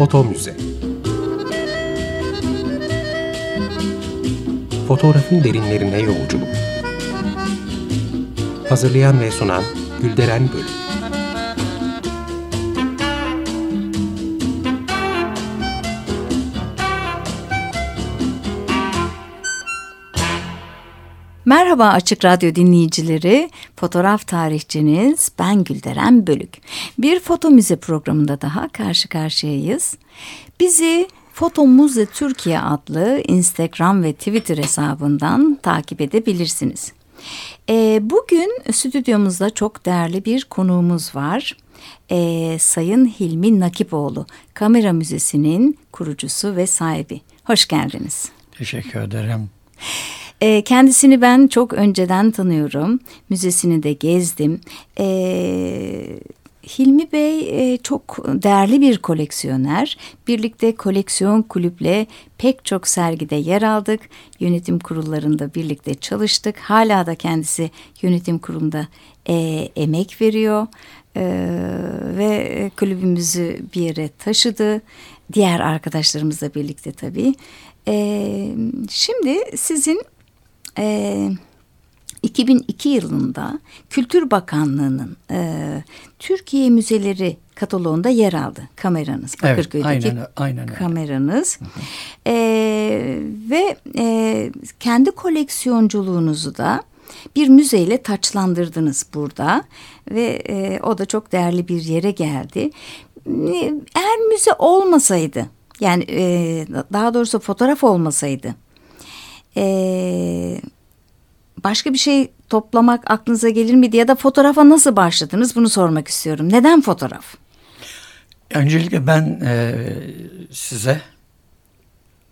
Foto Müze. Fotoğrafın derinlerine yolculuk. Hazırlayan ve sunan Gülderen Bölüm Merhaba Açık Radyo dinleyicileri, fotoğraf tarihçiniz ben Gülderen Bölük. Bir foto müze programında daha karşı karşıyayız. Bizi Foto Muze Türkiye adlı Instagram ve Twitter hesabından takip edebilirsiniz. Ee, bugün stüdyomuzda çok değerli bir konuğumuz var. Ee, Sayın Hilmi Nakipoğlu, Kamera Müzesi'nin kurucusu ve sahibi. Hoş geldiniz. Teşekkür ederim. E, kendisini ben çok önceden tanıyorum. Müzesini de gezdim. E, Hilmi Bey e, çok değerli bir koleksiyoner. Birlikte koleksiyon kulüple pek çok sergide yer aldık. Yönetim kurullarında birlikte çalıştık. Hala da kendisi yönetim kurulunda e, emek veriyor. E, ve kulübümüzü bir yere taşıdı. Diğer arkadaşlarımızla birlikte tabii. E, şimdi sizin e, 2002 yılında Kültür Bakanlığı'nın e, Türkiye Müzeleri kataloğunda yer aldı kameranız. Evet, aynen, aynen kameranız. E, ve e, kendi koleksiyonculuğunuzu da bir müzeyle taçlandırdınız burada ve e, o da çok değerli bir yere geldi. Eğer müze olmasaydı yani e, daha doğrusu fotoğraf olmasaydı e, başka bir şey toplamak aklınıza gelir miydi ya da fotoğrafa nasıl başladınız bunu sormak istiyorum. Neden fotoğraf? Öncelikle ben e, size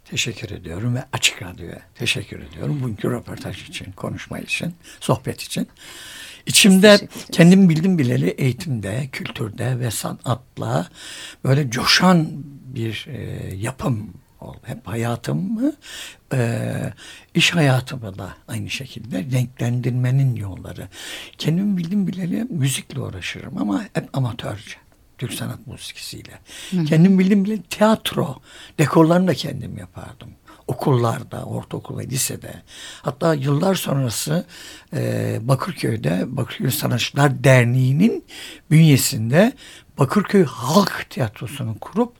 teşekkür ediyorum ve Açık Radyo'ya teşekkür ediyorum. Bugünkü röportaj için, konuşma için, sohbet için. İçimde kendim bildim bileli eğitimde, kültürde ve sanatla böyle coşan bir e, yapım hep hayatımı, e, iş hayatımı da aynı şekilde renklendirmenin yolları. Kendim bildim bileli müzikle uğraşırım ama hep amatörce. Türk sanat. Hı. Kendim bildim bile tiyatro dekorlarını da kendim yapardım. Okullarda, ortaokul ve lisede. Hatta yıllar sonrası e, Bakırköy'de Bakırköy Sanatçılar Derneği'nin bünyesinde Bakırköy Halk Tiyatrosu'nu kurup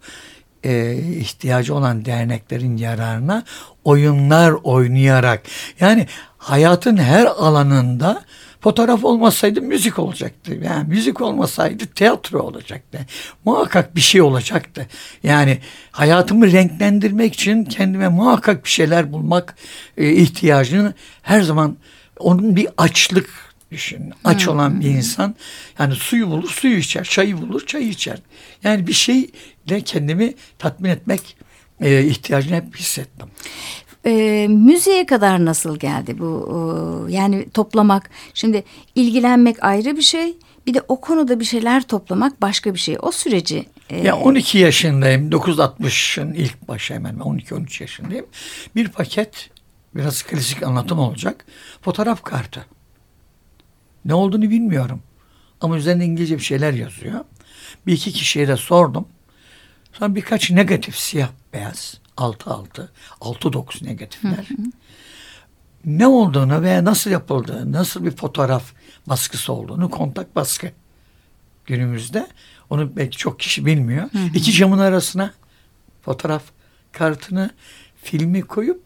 e, ihtiyacı olan derneklerin yararına oyunlar oynayarak yani hayatın her alanında fotoğraf olmasaydı müzik olacaktı. Yani müzik olmasaydı tiyatro olacaktı. Muhakkak bir şey olacaktı. Yani hayatımı renklendirmek için kendime muhakkak bir şeyler bulmak e, ihtiyacını her zaman onun bir açlık düşün. Aç hmm. olan bir insan yani suyu bulur suyu içer, çayı bulur çayı içer. Yani bir şeyle kendimi tatmin etmek e, ihtiyacını hep hissettim. E, müziğe kadar nasıl geldi bu e, yani toplamak şimdi ilgilenmek ayrı bir şey bir de o konuda bir şeyler toplamak başka bir şey o süreci e... ya 12 yaşındayım 960'ın ilk başı hemen 12-13 yaşındayım bir paket biraz klasik anlatım olacak fotoğraf kartı ne olduğunu bilmiyorum. Ama üzerinde İngilizce bir şeyler yazıyor. Bir iki kişiye de sordum. Sonra birkaç negatif siyah beyaz. Altı altı. Altı dokuz negatifler. Hı hı. Ne olduğunu veya nasıl yapıldığını, nasıl bir fotoğraf baskısı olduğunu kontak baskı günümüzde. Onu belki çok kişi bilmiyor. Hı hı. İki camın arasına fotoğraf kartını filmi koyup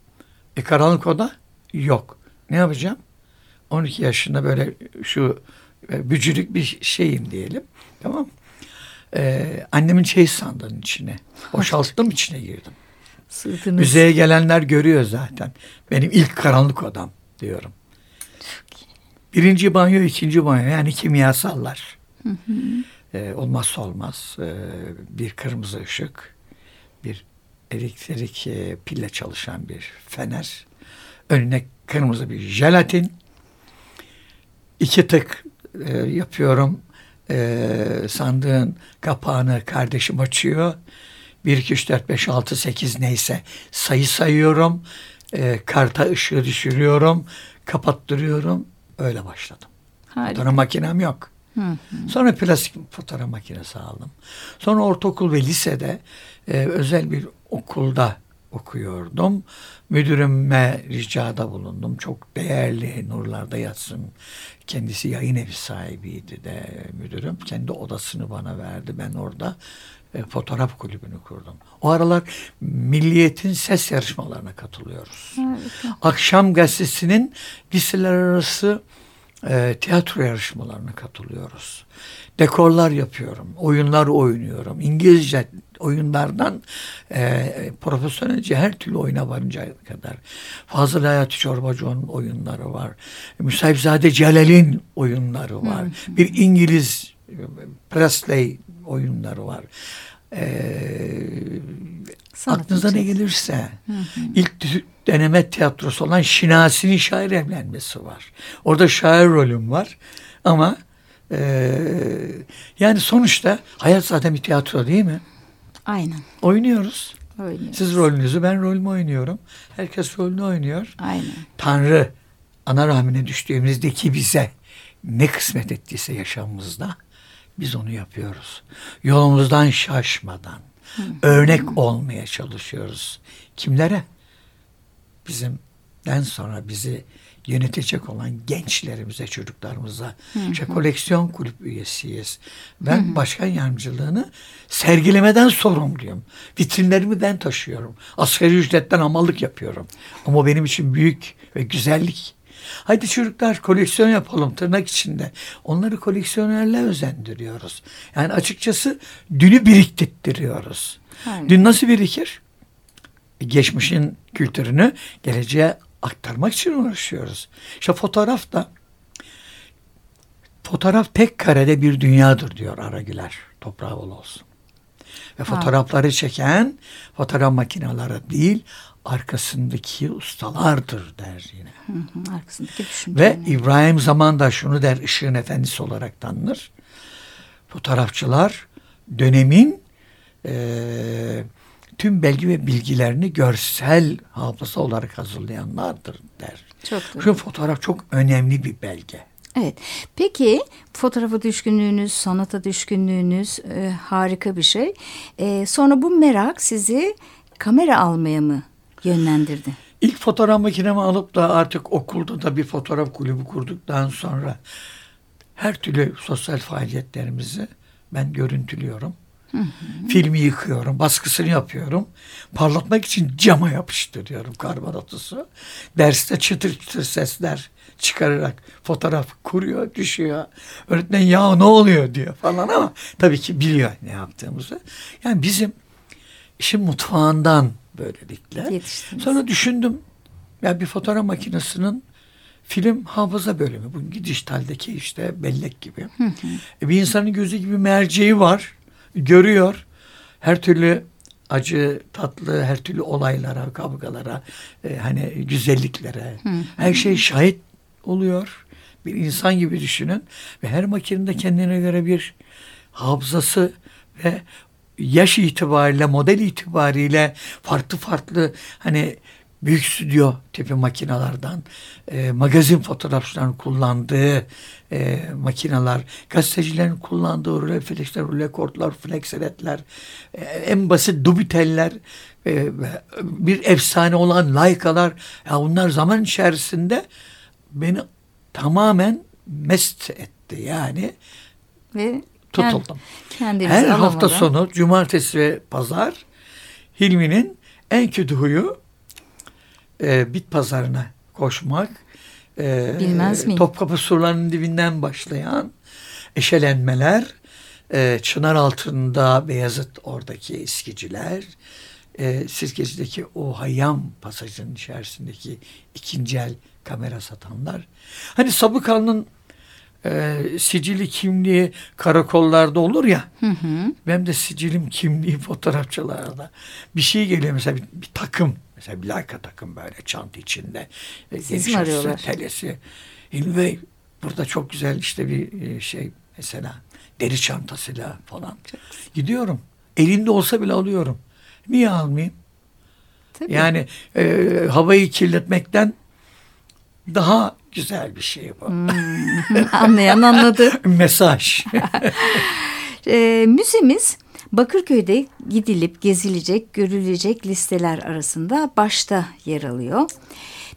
e, karanlık oda yok. Ne yapacağım? 12 yaşında böyle şu e, bücürük bir şeyim diyelim. Tamam ee, Annemin çeyiz sandığının içine. Boşalttım içine girdim. Sırtınız. Müzeye gelenler görüyor zaten. Benim ilk karanlık odam diyorum. Birinci banyo, ikinci banyo yani kimyasallar. Hı hı. Ee, olmazsa olmaz. Ee, bir kırmızı ışık, bir elektrik e, pille çalışan bir fener, önüne kırmızı bir jelatin, iki tık e, yapıyorum. E, sandığın kapağını kardeşim açıyor. 1, 2, 3, 4, 5, 6, 8 neyse sayı sayıyorum. E, karta ışığı düşürüyorum. Kapattırıyorum. Öyle başladım. Harika. Fotoğraf makinem yok. Sonra plastik fotoğraf makinesi aldım. Sonra ortaokul ve lisede e, özel bir okulda okuyordum. Müdürüme ricada bulundum. Çok değerli nurlarda yatsın. Kendisi yayın evi sahibiydi de müdürüm. Kendi odasını bana verdi. Ben orada e, fotoğraf kulübünü kurdum. O aralar Milliyet'in ses yarışmalarına katılıyoruz. Akşam gazetesinin liseler arası e, tiyatro yarışmalarına katılıyoruz. Dekorlar yapıyorum, oyunlar oynuyorum. İngilizce oyunlardan e, profesyonelce her türlü oyuna varıncaya kadar. Fazıl Hayati Çorbacıoğlu'nun oyunları var. Müsahipzade Celal'in oyunları var. Bir İngiliz e, Presley oyunları var. Ee, Sanat aklınıza ne için. gelirse ilk tü- deneme tiyatrosu olan Şinasi'nin şair evlenmesi var. Orada şair rolüm var ama eee, yani sonuçta hayat zaten bir tiyatro değil mi? Aynen. Oynuyoruz. Oynuyoruz. Siz rolünüzü ben rolümü oynuyorum. Herkes rolünü oynuyor. Aynen. Tanrı ana rahmine düştüğümüzdeki bize ne kısmet ettiyse yaşamımızda biz onu yapıyoruz. Yolumuzdan şaşmadan örnek olmaya çalışıyoruz. Kimlere? Bizimden sonra bizi yönetecek olan gençlerimize, çocuklarımıza. İşte koleksiyon kulüp üyesiyiz. Ben başkan yardımcılığını sergilemeden sorumluyum. Vitrinlerimi ben taşıyorum. Asgari ücretten hamallık yapıyorum. Ama benim için büyük ve güzellik. Haydi çocuklar koleksiyon yapalım tırnak içinde. Onları koleksiyonerle özendiriyoruz. Yani açıkçası dünü biriktirtiyoruz. Aynen. Dün nasıl birikir? geçmişin kültürünü geleceğe aktarmak için uğraşıyoruz. İşte fotoğraf da fotoğraf tek karede bir dünyadır diyor Aragüler. Toprağı bol olsun. Ve fotoğrafları çeken fotoğraf makineleri değil arkasındaki ustalardır der yine. Hı hı, arkasındaki Ve. İbrahim Zaman da şunu der ışığın efendisi olarak tanınır. Fotoğrafçılar dönemin eee, tüm belge ve bilgilerini görsel hafıza olarak hazırlayanlardır der. Çok doğru. Çünkü fotoğraf çok önemli bir belge. Evet. Peki fotoğrafa düşkünlüğünüz, sanata düşkünlüğünüz e, harika bir şey. E, sonra bu merak sizi kamera almaya mı yönlendirdi? İlk fotoğraf makinemi alıp da artık okulda da bir fotoğraf kulübü kurduktan sonra her türlü sosyal faaliyetlerimizi ben görüntülüyorum. Filmi yıkıyorum, baskısını yapıyorum. Parlatmak için cama yapıştırıyorum karbonatosu. Derste çıtır çıtır sesler çıkararak fotoğraf kuruyor, düşüyor. Öğretmen ya ne oluyor diyor falan ama tabii ki biliyor ne yaptığımızı. Yani bizim işin mutfağından böylelikle. Yetiştiniz. Sonra düşündüm. Ya bir fotoğraf makinesinin film hafıza bölümü. Bu dijitaldeki işte bellek gibi. E, bir insanın gözü gibi merceği var. Görüyor. Her türlü acı, tatlı, her türlü olaylara, kavgalara, e, hani güzelliklere. Her şey şahit oluyor. Bir insan gibi düşünün. Ve her makinenin kendine göre bir hafızası ve yaş itibariyle, model itibariyle farklı farklı hani büyük stüdyo tipi makinelerden, e, magazin fotoğrafçıların kullandığı e, makineler, gazetecilerin kullandığı refleksler, rekordlar, flexeletler, e, en basit dubiteller, e, bir efsane olan laykalar, ya bunlar zaman içerisinde beni tamamen mest etti. Yani Ve tutuldum. Kendinizi Her hafta alamadan- sonu cumartesi ve pazar Hilmi'nin en kötü huyu e, bit pazarına koşmak. E, Bilmez miyim? Topkapı surlarının dibinden başlayan eşelenmeler, e, çınar altında Beyazıt oradaki eskiciler, e, Sirkeci'deki o Hayyam pasajının içerisindeki ikinci el kamera satanlar. Hani Sabıkalı'nın e, sicili kimliği karakollarda olur ya. Hı hı. Benim de sicilim kimliği fotoğrafçılarda. Bir şey geliyor mesela bir, bir takım. Mesela bir Leica takım böyle çanta içinde. Siz mi arıyorlar? Telesi. Hilmi Bey burada çok güzel işte bir e, şey mesela deri çantasıyla falan. Gidiyorum. Elimde olsa bile alıyorum. Niye almayayım? Tabii. Yani e, havayı kirletmekten daha Güzel bir şey bu. Anlayan anladı. Mesaj. E, müzemiz Bakırköy'de gidilip gezilecek, görülecek listeler arasında başta yer alıyor.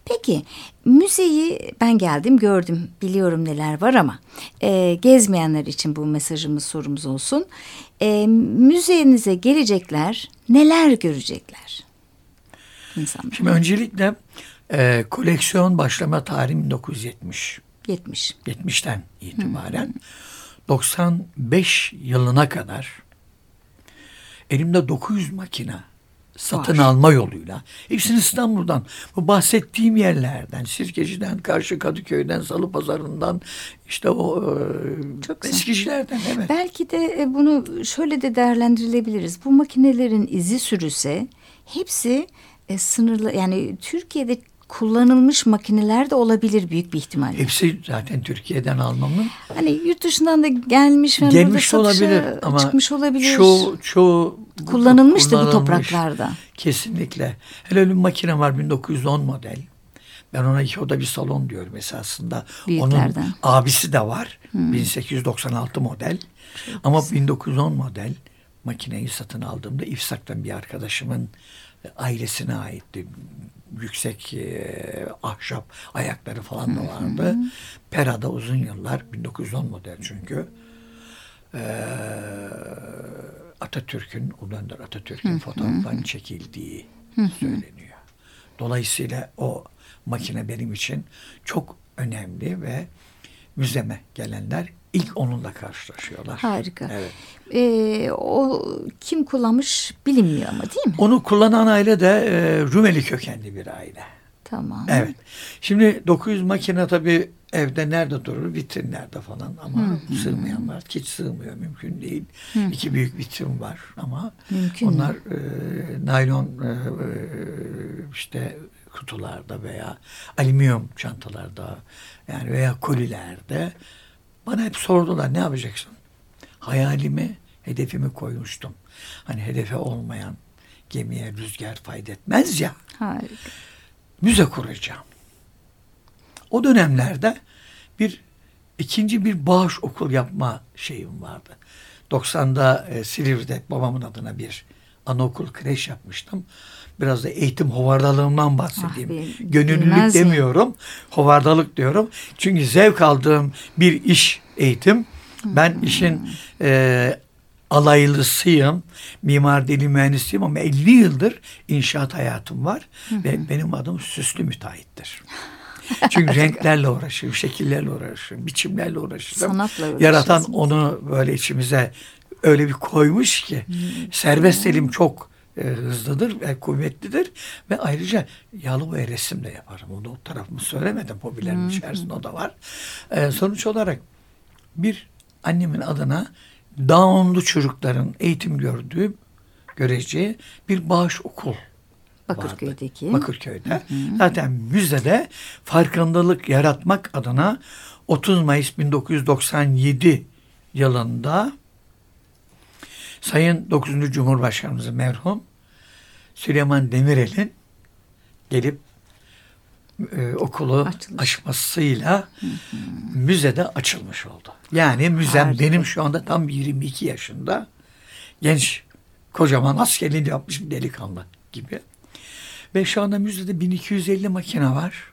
Peki müzeyi ben geldim gördüm biliyorum neler var ama e, gezmeyenler için bu mesajımız sorumuz olsun. E, müzenize gelecekler neler görecekler? İnsanlar. Şimdi öncelikle e, koleksiyon başlama tarihi 1970. 70. 70'ten itibaren 95 yılına kadar elimde 900 makine satın Var. alma yoluyla hepsini İstanbul'dan bu bahsettiğim yerlerden Sirkeci'den karşı Kadıköy'den Salı Pazarı'ndan işte o e, Çok eskicilerden evet. Belki de e, bunu şöyle de değerlendirebiliriz. Bu makinelerin izi sürüse hepsi e, sınırlı yani Türkiye'de kullanılmış makineler de olabilir büyük bir ihtimalle. Hepsi zaten Türkiye'den almamın Hani yurt dışından da gelmiş ve gelmiş burada olabilir ama çıkmış olabilir. Çoğu, çoğu Kullanılmış da bu topraklarda. Kesinlikle. Hele öyle bir makine var 1910 model. Ben ona iki oda bir salon diyorum esasında. Büyüklerden. Onun abisi de var. 1896 model. Ama 1910 model makineyi satın aldığımda İfsak'tan bir arkadaşımın ailesine aitti. Yüksek e, ahşap ayakları falan da vardı. Pera'da uzun yıllar 1910 model çünkü. Ee, Atatürk'ün, Ulu Önder Atatürk'ün fotoğraflarının çekildiği söyleniyor. Dolayısıyla o makine benim için çok önemli ve müzeme gelenler ilk onunla karşılaşıyorlar. Harika. Evet. E, o kim kullanmış bilinmiyor ama değil mi? Onu kullanan aile de e, Rumeli kökenli bir aile. Tamam. Evet. Şimdi 900 makine tabii evde nerede durur? Vitrinlerde falan ama sığmayanlar hiç sığmıyor mümkün değil. İki büyük vitrin var ama Mümkün mü? onlar e, naylon e, e, işte kutularda veya alüminyum çantalarda yani veya kolilerde bana hep sordular ne yapacaksın? Hayalimi, hedefimi koymuştum. Hani hedefe olmayan gemiye rüzgar fayda etmez ya Harika. müze kuracağım. O dönemlerde bir ikinci bir bağış okul yapma şeyim vardı. 90'da e, Silivri'de babamın adına bir anaokul kreş yapmıştım. Biraz da eğitim hovardalığımdan bahsedeyim. Ah, bil- Gönüllülük demiyorum, hovardalık diyorum. Çünkü zevk aldığım bir iş eğitim. Ben işin e, alaylısıyım. Mimar dili mühendisiyim ama 50 yıldır inşaat hayatım var. Ve benim adım süslü müteahhittir. Çünkü renklerle uğraşıyorum, şekillerle uğraşıyorum, biçimlerle uğraşıyorum. Sanatla Yaratan uğraşıyorsunuz. onu böyle içimize öyle bir koymuş ki serbest elim çok e, hızlıdır ve kuvvetlidir ve ayrıca yağlı boya resim de yaparım. Onu o tarafımı söylemedim. Hobilerim içerisinde o da var. E, sonuç olarak bir annemin adına Down'lu çocukların eğitim gördüğü göreceği bir bağış okul Bakırköy'deki. vardı. Bakırköy'de. Zaten müzede farkındalık yaratmak adına 30 Mayıs 1997 yılında Sayın 9. Cumhurbaşkanımız merhum Süleyman Demirel'in gelip e, okulu Açılış. açmasıyla müzede açılmış oldu. Yani müzem Harika. benim şu anda tam 22 yaşında genç kocaman askerliğini yapmış bir delikanlı gibi. Ve şu anda müzede 1250 makine var.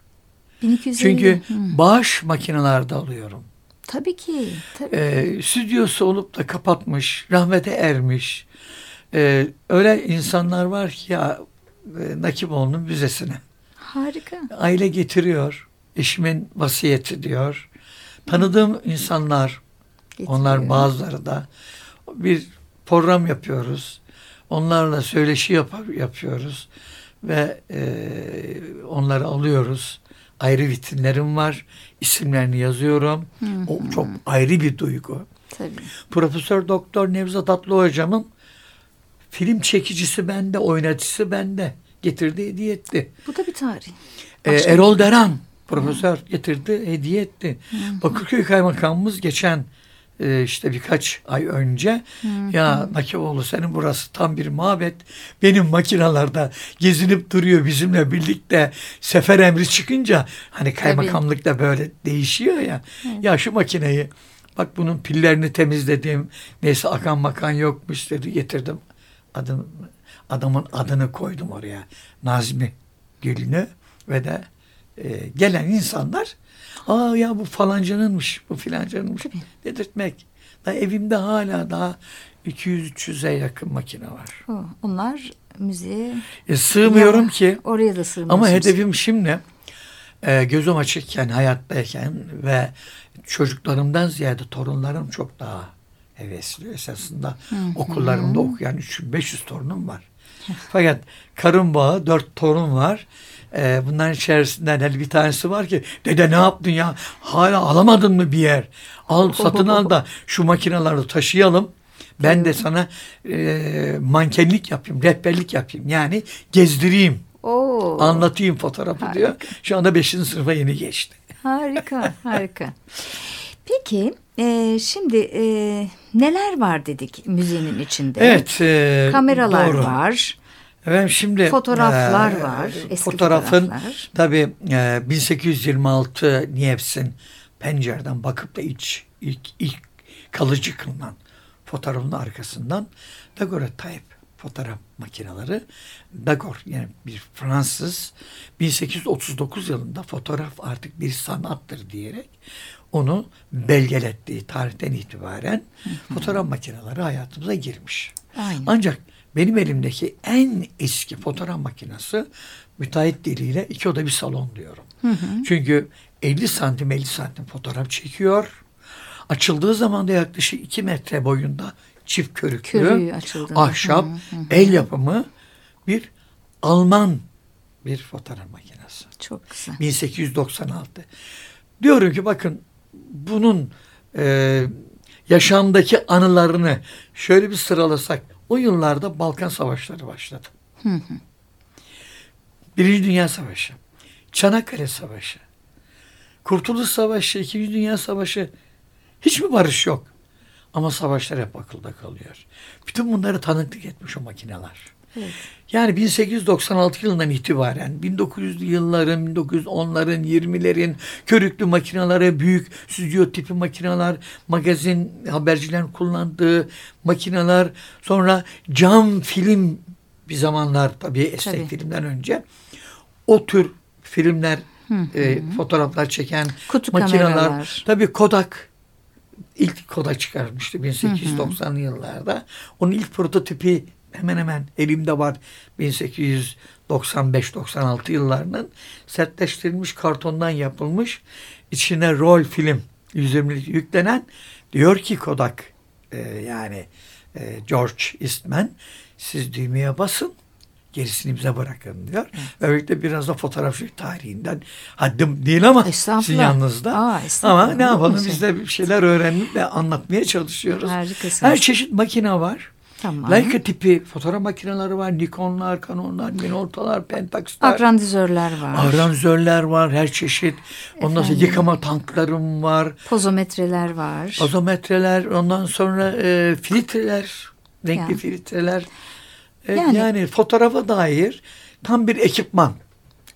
1250. Çünkü bağış makinelerde alıyorum. Tabii ki. Tabii. Ee, stüdyosu olup da kapatmış, rahmete ermiş. Ee, öyle insanlar var ki ya e, Nakipoğlu'nun müzesine. Harika. Aile getiriyor. Eşimin vasiyeti diyor. Tanıdığım insanlar onlar Getiriyor. bazıları da bir program yapıyoruz. Onlarla söyleşi yapar, yapıyoruz ve e, onları alıyoruz. Ayrı vitrinlerim var. İsimlerini yazıyorum. O çok ayrı bir duygu. Tabii. Profesör Doktor Nevzat Atlı hocamın film çekicisi bende, oynatıcısı bende. Getirdi, hediye etti. Bu da bir tarih. Ee, Erol Deran profesör getirdi, hediye etti. Bakırköy Kaymakamımız geçen e, işte birkaç ay önce ya Nakimoğlu senin burası tam bir mabet. Benim makinalarda gezinip duruyor bizimle birlikte sefer emri çıkınca hani kaymakamlıkta böyle değişiyor ya. Ya şu makineyi bak bunun pillerini temizledim. Neyse akan makan yokmuş dedi getirdim. Adım, adamın adını koydum oraya. Nazmi Gül'ünü ve de e, gelen insanlar aa ya bu falancanınmış bu filancanınmış dedirtmek. Da evimde hala daha 200-300'e yakın makine var. O, Onlar müziğe E, sığmıyorum Ya, ki oraya da sığmıyorsunuz. ama hedefim şimdi e, gözüm açıkken hayattayken ve çocuklarımdan ziyade torunlarım çok daha hevesli. Esasında okullarımda okuyan 300-500 torunum var. Fakat karın bağı dört torun var. Ee, bunların içerisinden hele bir tanesi var ki dede ne yaptın ya hala alamadın mı bir yer al satın al da şu makineleri taşıyalım ben de sana e, mankenlik yapayım rehberlik yapayım yani gezdireyim Oo, anlatayım fotoğrafı Harika. diyor şu anda 5. sınıfa yeni geçti. harika, harika. Peki, e, şimdi e, neler var dedik müziğinin içinde? Evet. e, Kameralar doğru. var. Efendim şimdi Fotoğraflar e, var, eski fotoğrafın fotoğraflar. tabii e, 1826 Nieps'in pencereden bakıp da iç, ilk, ilk kalıcı kılınan fotoğrafın arkasından Daguerreotype fotoğraf makineleri Dagor yani bir Fransız 1839 yılında fotoğraf artık bir sanattır diyerek onu belgelettiği tarihten itibaren fotoğraf makineleri hayatımıza girmiş. Aynen. Ancak benim elimdeki en eski fotoğraf makinesi müteahhit diliyle iki oda bir salon diyorum. Çünkü 50 santim 50 santim fotoğraf çekiyor. Açıldığı zaman da yaklaşık 2 metre boyunda çift körüklü, Körüğü açıldığında. ahşap, el yapımı bir Alman bir fotoğraf makinesi. Çok güzel. 1896. Diyorum ki bakın bunun e, yaşamdaki anılarını şöyle bir sıralasak o yıllarda Balkan Savaşları başladı. Birinci Dünya Savaşı, Çanakkale Savaşı, Kurtuluş Savaşı, İkinci Dünya Savaşı hiç mi barış yok? Ama savaşlar hep akılda kalıyor. Bütün bunları tanıklık etmiş o makineler. Evet. Yani 1896 yılından itibaren 1900'lü yılların, 1910'ların, 20'lerin körüklü makineleri, büyük stüdyo tipi makineler, magazin habercilerin kullandığı makineler, sonra cam film bir zamanlar tabii esnek Tabii. filmden önce o tür filmler, e, fotoğraflar çeken Kutu makineler. kameralar. Tabii Kodak ilk Kodak çıkarmıştı 1890'lı yıllarda. Onun ilk prototipi hemen hemen elimde var 1895-96 yıllarının sertleştirilmiş kartondan yapılmış içine rol film 120'lik yüklenen diyor ki Kodak e, yani e, George Eastman siz düğmeye basın gerisini bize bırakın diyor. Böylelikle biraz da fotoğrafçılık tarihinden haddim değil ama sizin yanınızda. Aa, ama ne yapalım şey? biz de bir şeyler öğrenip de anlatmaya çalışıyoruz. Harikasınız. Her çeşit makine var. Tamam. Leica tipi fotoğraf makineleri var. Nikonlar, Canonlar, Minolta'lar, Pentax'lar. Agrandizörler var. Aranzörler var her çeşit. Ondan sonra yıkama tanklarım var. Pozometreler var. Ozometreler, ondan sonra e, filtreler, renkli Yani. filtreler. E, Yani- yani, fotoğrafa dair tam bir ekipman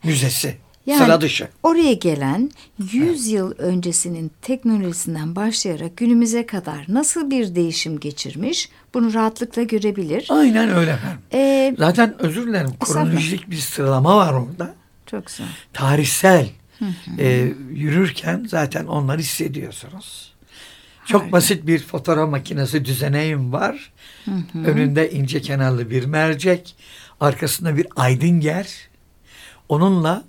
müzesi. Yani Sıra dışı. oraya gelen 100 yıl öncesinin teknolojisinden başlayarak günümüze kadar nasıl bir değişim geçirmiş bunu rahatlıkla görebilir. Aynen öyle efendim. Ee, Zaten özür dilerim kronolojik bir sıralama var orada. çok güzel. Tarihsel e, yürürken zaten onları hissediyorsunuz. Çok Harika. basit bir fotoğraf makinesi düzeneğim var. Önünde ince kenarlı bir mercek. Arkasında bir aydınger. Onunla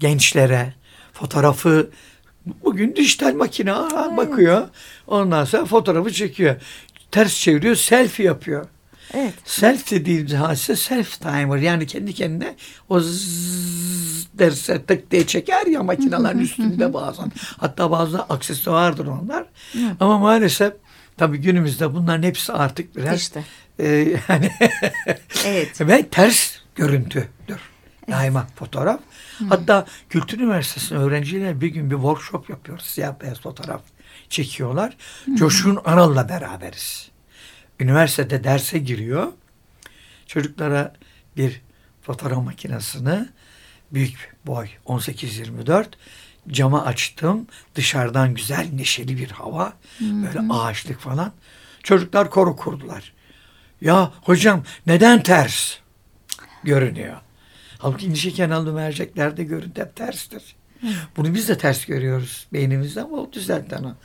gençlere fotoğrafı bugün dijital makine aa, bakıyor. Ondan sonra fotoğrafı çekiyor. Ters çeviriyor, selfie yapıyor. Evet. Self dediğimiz hadise self timer yani kendi kendine o derse tık diye çeker ya makinelerin üstünde bazen. Hatta bazı aksesuardır onlar. Ama maalesef tabii günümüzde bunların hepsi artık biraz İşte. e, yani Evet. ve ters görüntüdür. Daima fotoğraf. Hatta Kültür Üniversitesi'nin öğrencilerine bir gün bir workshop yapıyoruz. Siyah beyaz fotoğraf çekiyorlar. Coşkun Aral'la beraberiz. Üniversitede derse giriyor. Çocuklara bir fotoğraf makinesini büyük boy 18-24 cama açtım. Dışarıdan güzel neşeli bir hava. Böyle ağaçlık falan. Çocuklar koro kurdular. Ya hocam neden ters görünüyor? Halbuki ince kenarlı merceklerde görüntü hep terstir. Bunu biz de ters görüyoruz beynimizde ama o düzeltti onu.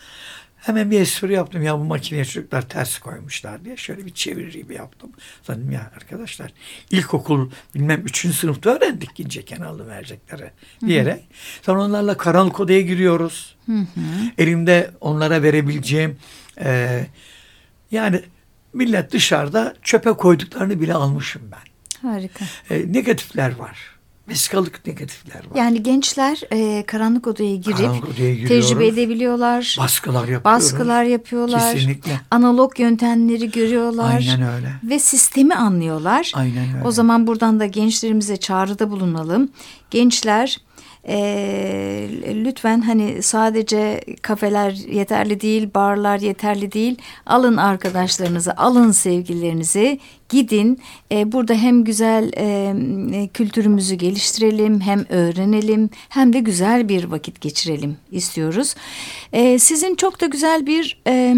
Hemen bir espri yaptım ya bu makineye çocuklar ters koymuşlar diye. Şöyle bir çeviri yaptım. Sanırım ya arkadaşlar ilkokul bilmem üçüncü sınıfta öğrendik ince kenarlı mercekleri diyerek. Sonra onlarla karanlık odaya giriyoruz. Elimde onlara verebileceğim e, yani millet dışarıda çöpe koyduklarını bile almışım ben. Harika. E, negatifler var. Vesikalık negatifler var. Yani gençler e, karanlık odaya girip Karanlık odaya tecrübe edebiliyorlar. Baskılar yapıyoruz. Baskılar yapıyorlar. Kesinlikle. Analog yöntemleri görüyorlar. Aynen öyle. Ve sistemi anlıyorlar. Aynen öyle. O zaman buradan da gençlerimize çağrıda bulunalım. Gençler eee, lütfen hani sadece kafeler yeterli değil, barlar yeterli değil. Alın arkadaşlarınızı, alın sevgililerinizi, gidin. Eee, burada hem güzel eee, kültürümüzü geliştirelim, hem öğrenelim, hem de güzel bir vakit geçirelim istiyoruz. Eee, sizin çok da güzel bir eee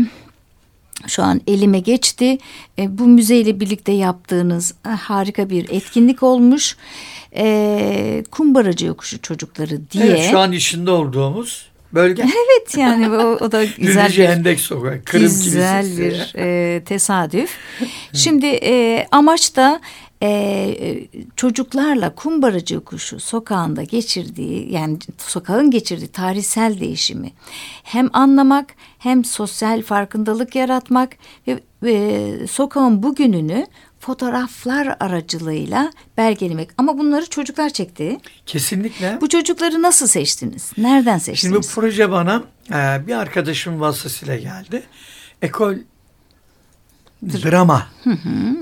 şu an elime geçti. E, bu müzeyle birlikte yaptığınız e, harika bir etkinlik olmuş. E, Kumbaracı Yokuşu çocukları diye. Evet, şu an içinde olduğumuz bölge. Evet yani o, o da güzel bir Hendek Sokak, Kırım güzel Kilisesi. bir e, tesadüf. Şimdi e, amaç da e, e, çocuklarla Kumbaracı Yokuşu sokağında geçirdiği yani sokağın geçirdiği tarihsel değişimi hem anlamak hem sosyal farkındalık yaratmak ve, ve sokağın bugününü fotoğraflar aracılığıyla belgelemek. Ama bunları çocuklar çekti. Kesinlikle. Bu çocukları nasıl seçtiniz? Nereden Şimdi seçtiniz? bu proje bana e, bir arkadaşım vasıtasıyla geldi. Ekol Drama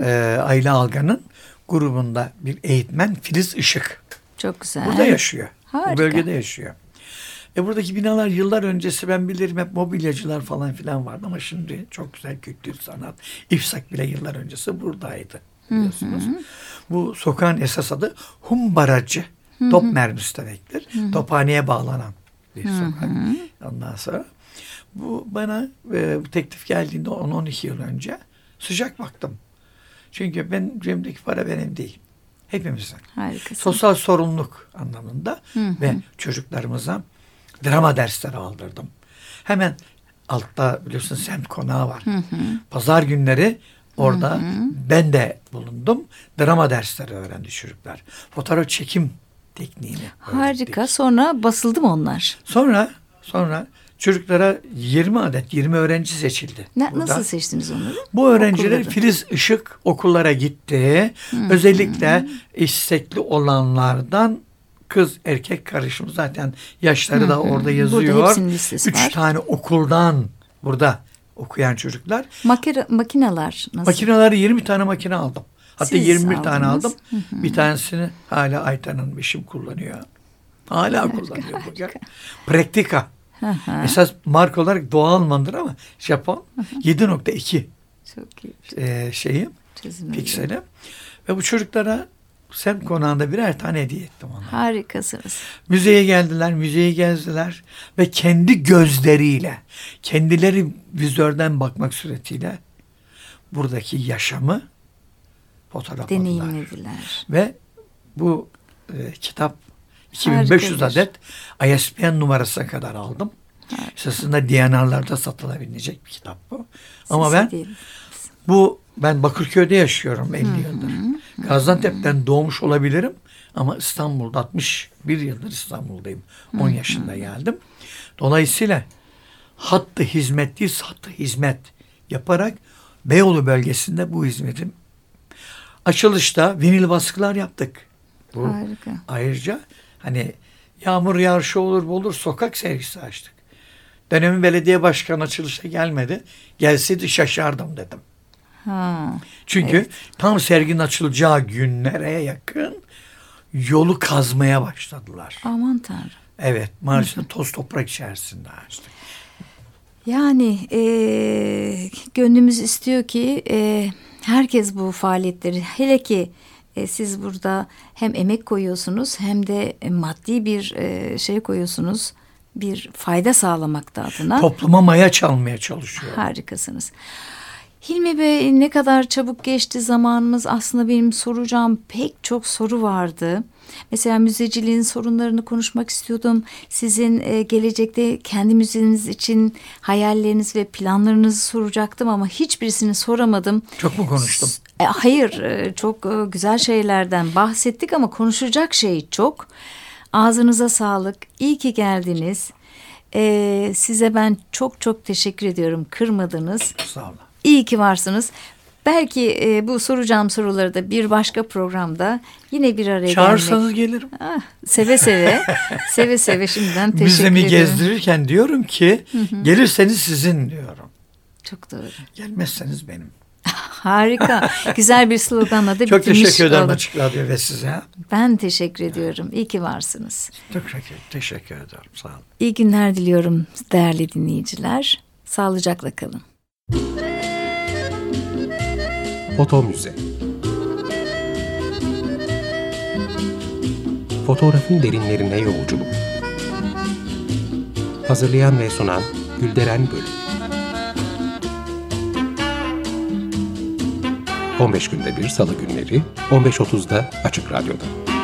e, Ayla Algan'ın grubunda bir eğitmen Filiz Işık. Çok güzel. Burada yaşıyor. Harika. Bu bölgede yaşıyor. E buradaki binalar yıllar öncesi ben bilirim hep mobilyacılar falan filan vardı ama şimdi çok güzel kültür, sanat. İfsak bile yıllar öncesi buradaydı biliyorsunuz. Bu sokağın esas adı Humbaracı. Top mermisi demektir. Tophaneye bağlanan bir sokak. Ondan sonra bu bana e, bu teklif geldiğinde 10-12 yıl önce sıcak baktım. Çünkü ben cebimdeki para benim değil. Hepimizin Harikasın. sosyal sorumluluk anlamında ve çocuklarımıza drama dersleri aldırdım. Hemen altta biliyorsun semt konağı var. Pazar günleri orada ben de bulundum. Drama dersleri öğrendi çocuklar. Fotoğraf çekim tekniğini Harika. öğrettik. Sonra basıldı mı onlar? Sonra sonra çocuklara 20 adet 20 öğrenci seçildi. Ne, burada. nasıl seçtiniz onları? Bu öğrenciler Okulları. Filiz Işık okullara gitti. Özellikle istekli olanlardan kız erkek karışımı zaten yaşları da orada yazıyor. Üç var. tane okuldan burada okuyan çocuklar. Makine, makineler nasıl? Makineleri 20 tane makine aldım. Hatta Siz 21 tane aldınız. aldım. Bir tanesini hala Aytan'ın eşim kullanıyor. Hala kullanıyor bugün. Praktika. Esas marka olarak doğal mandır ama Japon 7.2 Çok iyi. e, şeyim, Çizim pikselim. Ve bu çocuklara semt konağında birer tane hediye ettim onlara. Harikasınız. Müzeye geldiler, müzeyi gezdiler ve kendi gözleriyle, kendileri vizörden bakmak suretiyle buradaki yaşamı fotoğrafladılar. Deneyimlediler. Ve bu e, kitap 2500 Harika bir- adet ISBN numarasına kadar aldım. Esasında DNR'larda satılabilecek bir kitap bu. Ama Siz ben değil. bu ben Bakırköy'de yaşıyorum 50 yıldır. Gaziantep'ten doğmuş olabilirim ama İstanbul'da 61 yıldır İstanbul'dayım. 10 yaşında geldim. Dolayısıyla hattı hizmet değil sattı hizmet yaparak Beyoğlu bölgesinde bu hizmetim açılışta vinil baskılar yaptık. Bu Harika. Ayrıca hani yağmur yağışı olur bu olur sokak sergisi açtık. Dönemin belediye başkanı açılışa gelmedi. Gelseydi şaşardım dedim. Ha. Çünkü tam serginin açılacağı günlere yakın yolu kazmaya başladılar. Aman tanrım. Evet maalesef toz toprak içerisinde açtık. Yani e, gönlümüz istiyor ki e, herkes bu faaliyetleri hele ki e, siz burada hem emek koyuyorsunuz hem de maddi bir e, şey koyuyorsunuz bir fayda sağlamakta adına. Topluma maya çalmaya çalışıyor. Harikasınız. Hilmi Bey ne kadar çabuk geçti zamanımız aslında benim soracağım pek çok soru vardı. Mesela müzeciliğin sorunlarını konuşmak istiyordum. Sizin e, gelecekte kendi müzeniz için hayalleriniz ve planlarınızı soracaktım ama hiçbirisini soramadım. Çok mu konuştum? E, hayır e, çok e, güzel şeylerden bahsettik ama konuşacak şey çok. Ağzınıza sağlık. İyi ki geldiniz. Size ben çok çok teşekkür ediyorum. Kırmadınız. Sağ olun. İyi ki varsınız. Belki e, bu soracağım soruları da bir başka programda yine bir araya Çağırsanız gelmek. gelirim. Ah, seve seve, seve seve şimdiden teşekkür Müzemi ederim. gezdirirken diyorum ki gelirseniz sizin diyorum. Çok doğru. Gelmezseniz benim. Harika. Güzel bir sloganla da Çok teşekkür ederim olduk. Açık Radyo ve size. Ben teşekkür ediyorum. İyi ki varsınız. Çok teşekkür, teşekkür ederim. Sağ olun. İyi günler diliyorum değerli dinleyiciler. Sağlıcakla kalın. Foto Müze. Fotoğrafın derinlerine yolculuk. Hazırlayan ve sunan Gülderen Bölüm. 15 günde bir salı günleri 15.30'da Açık Radyo'da.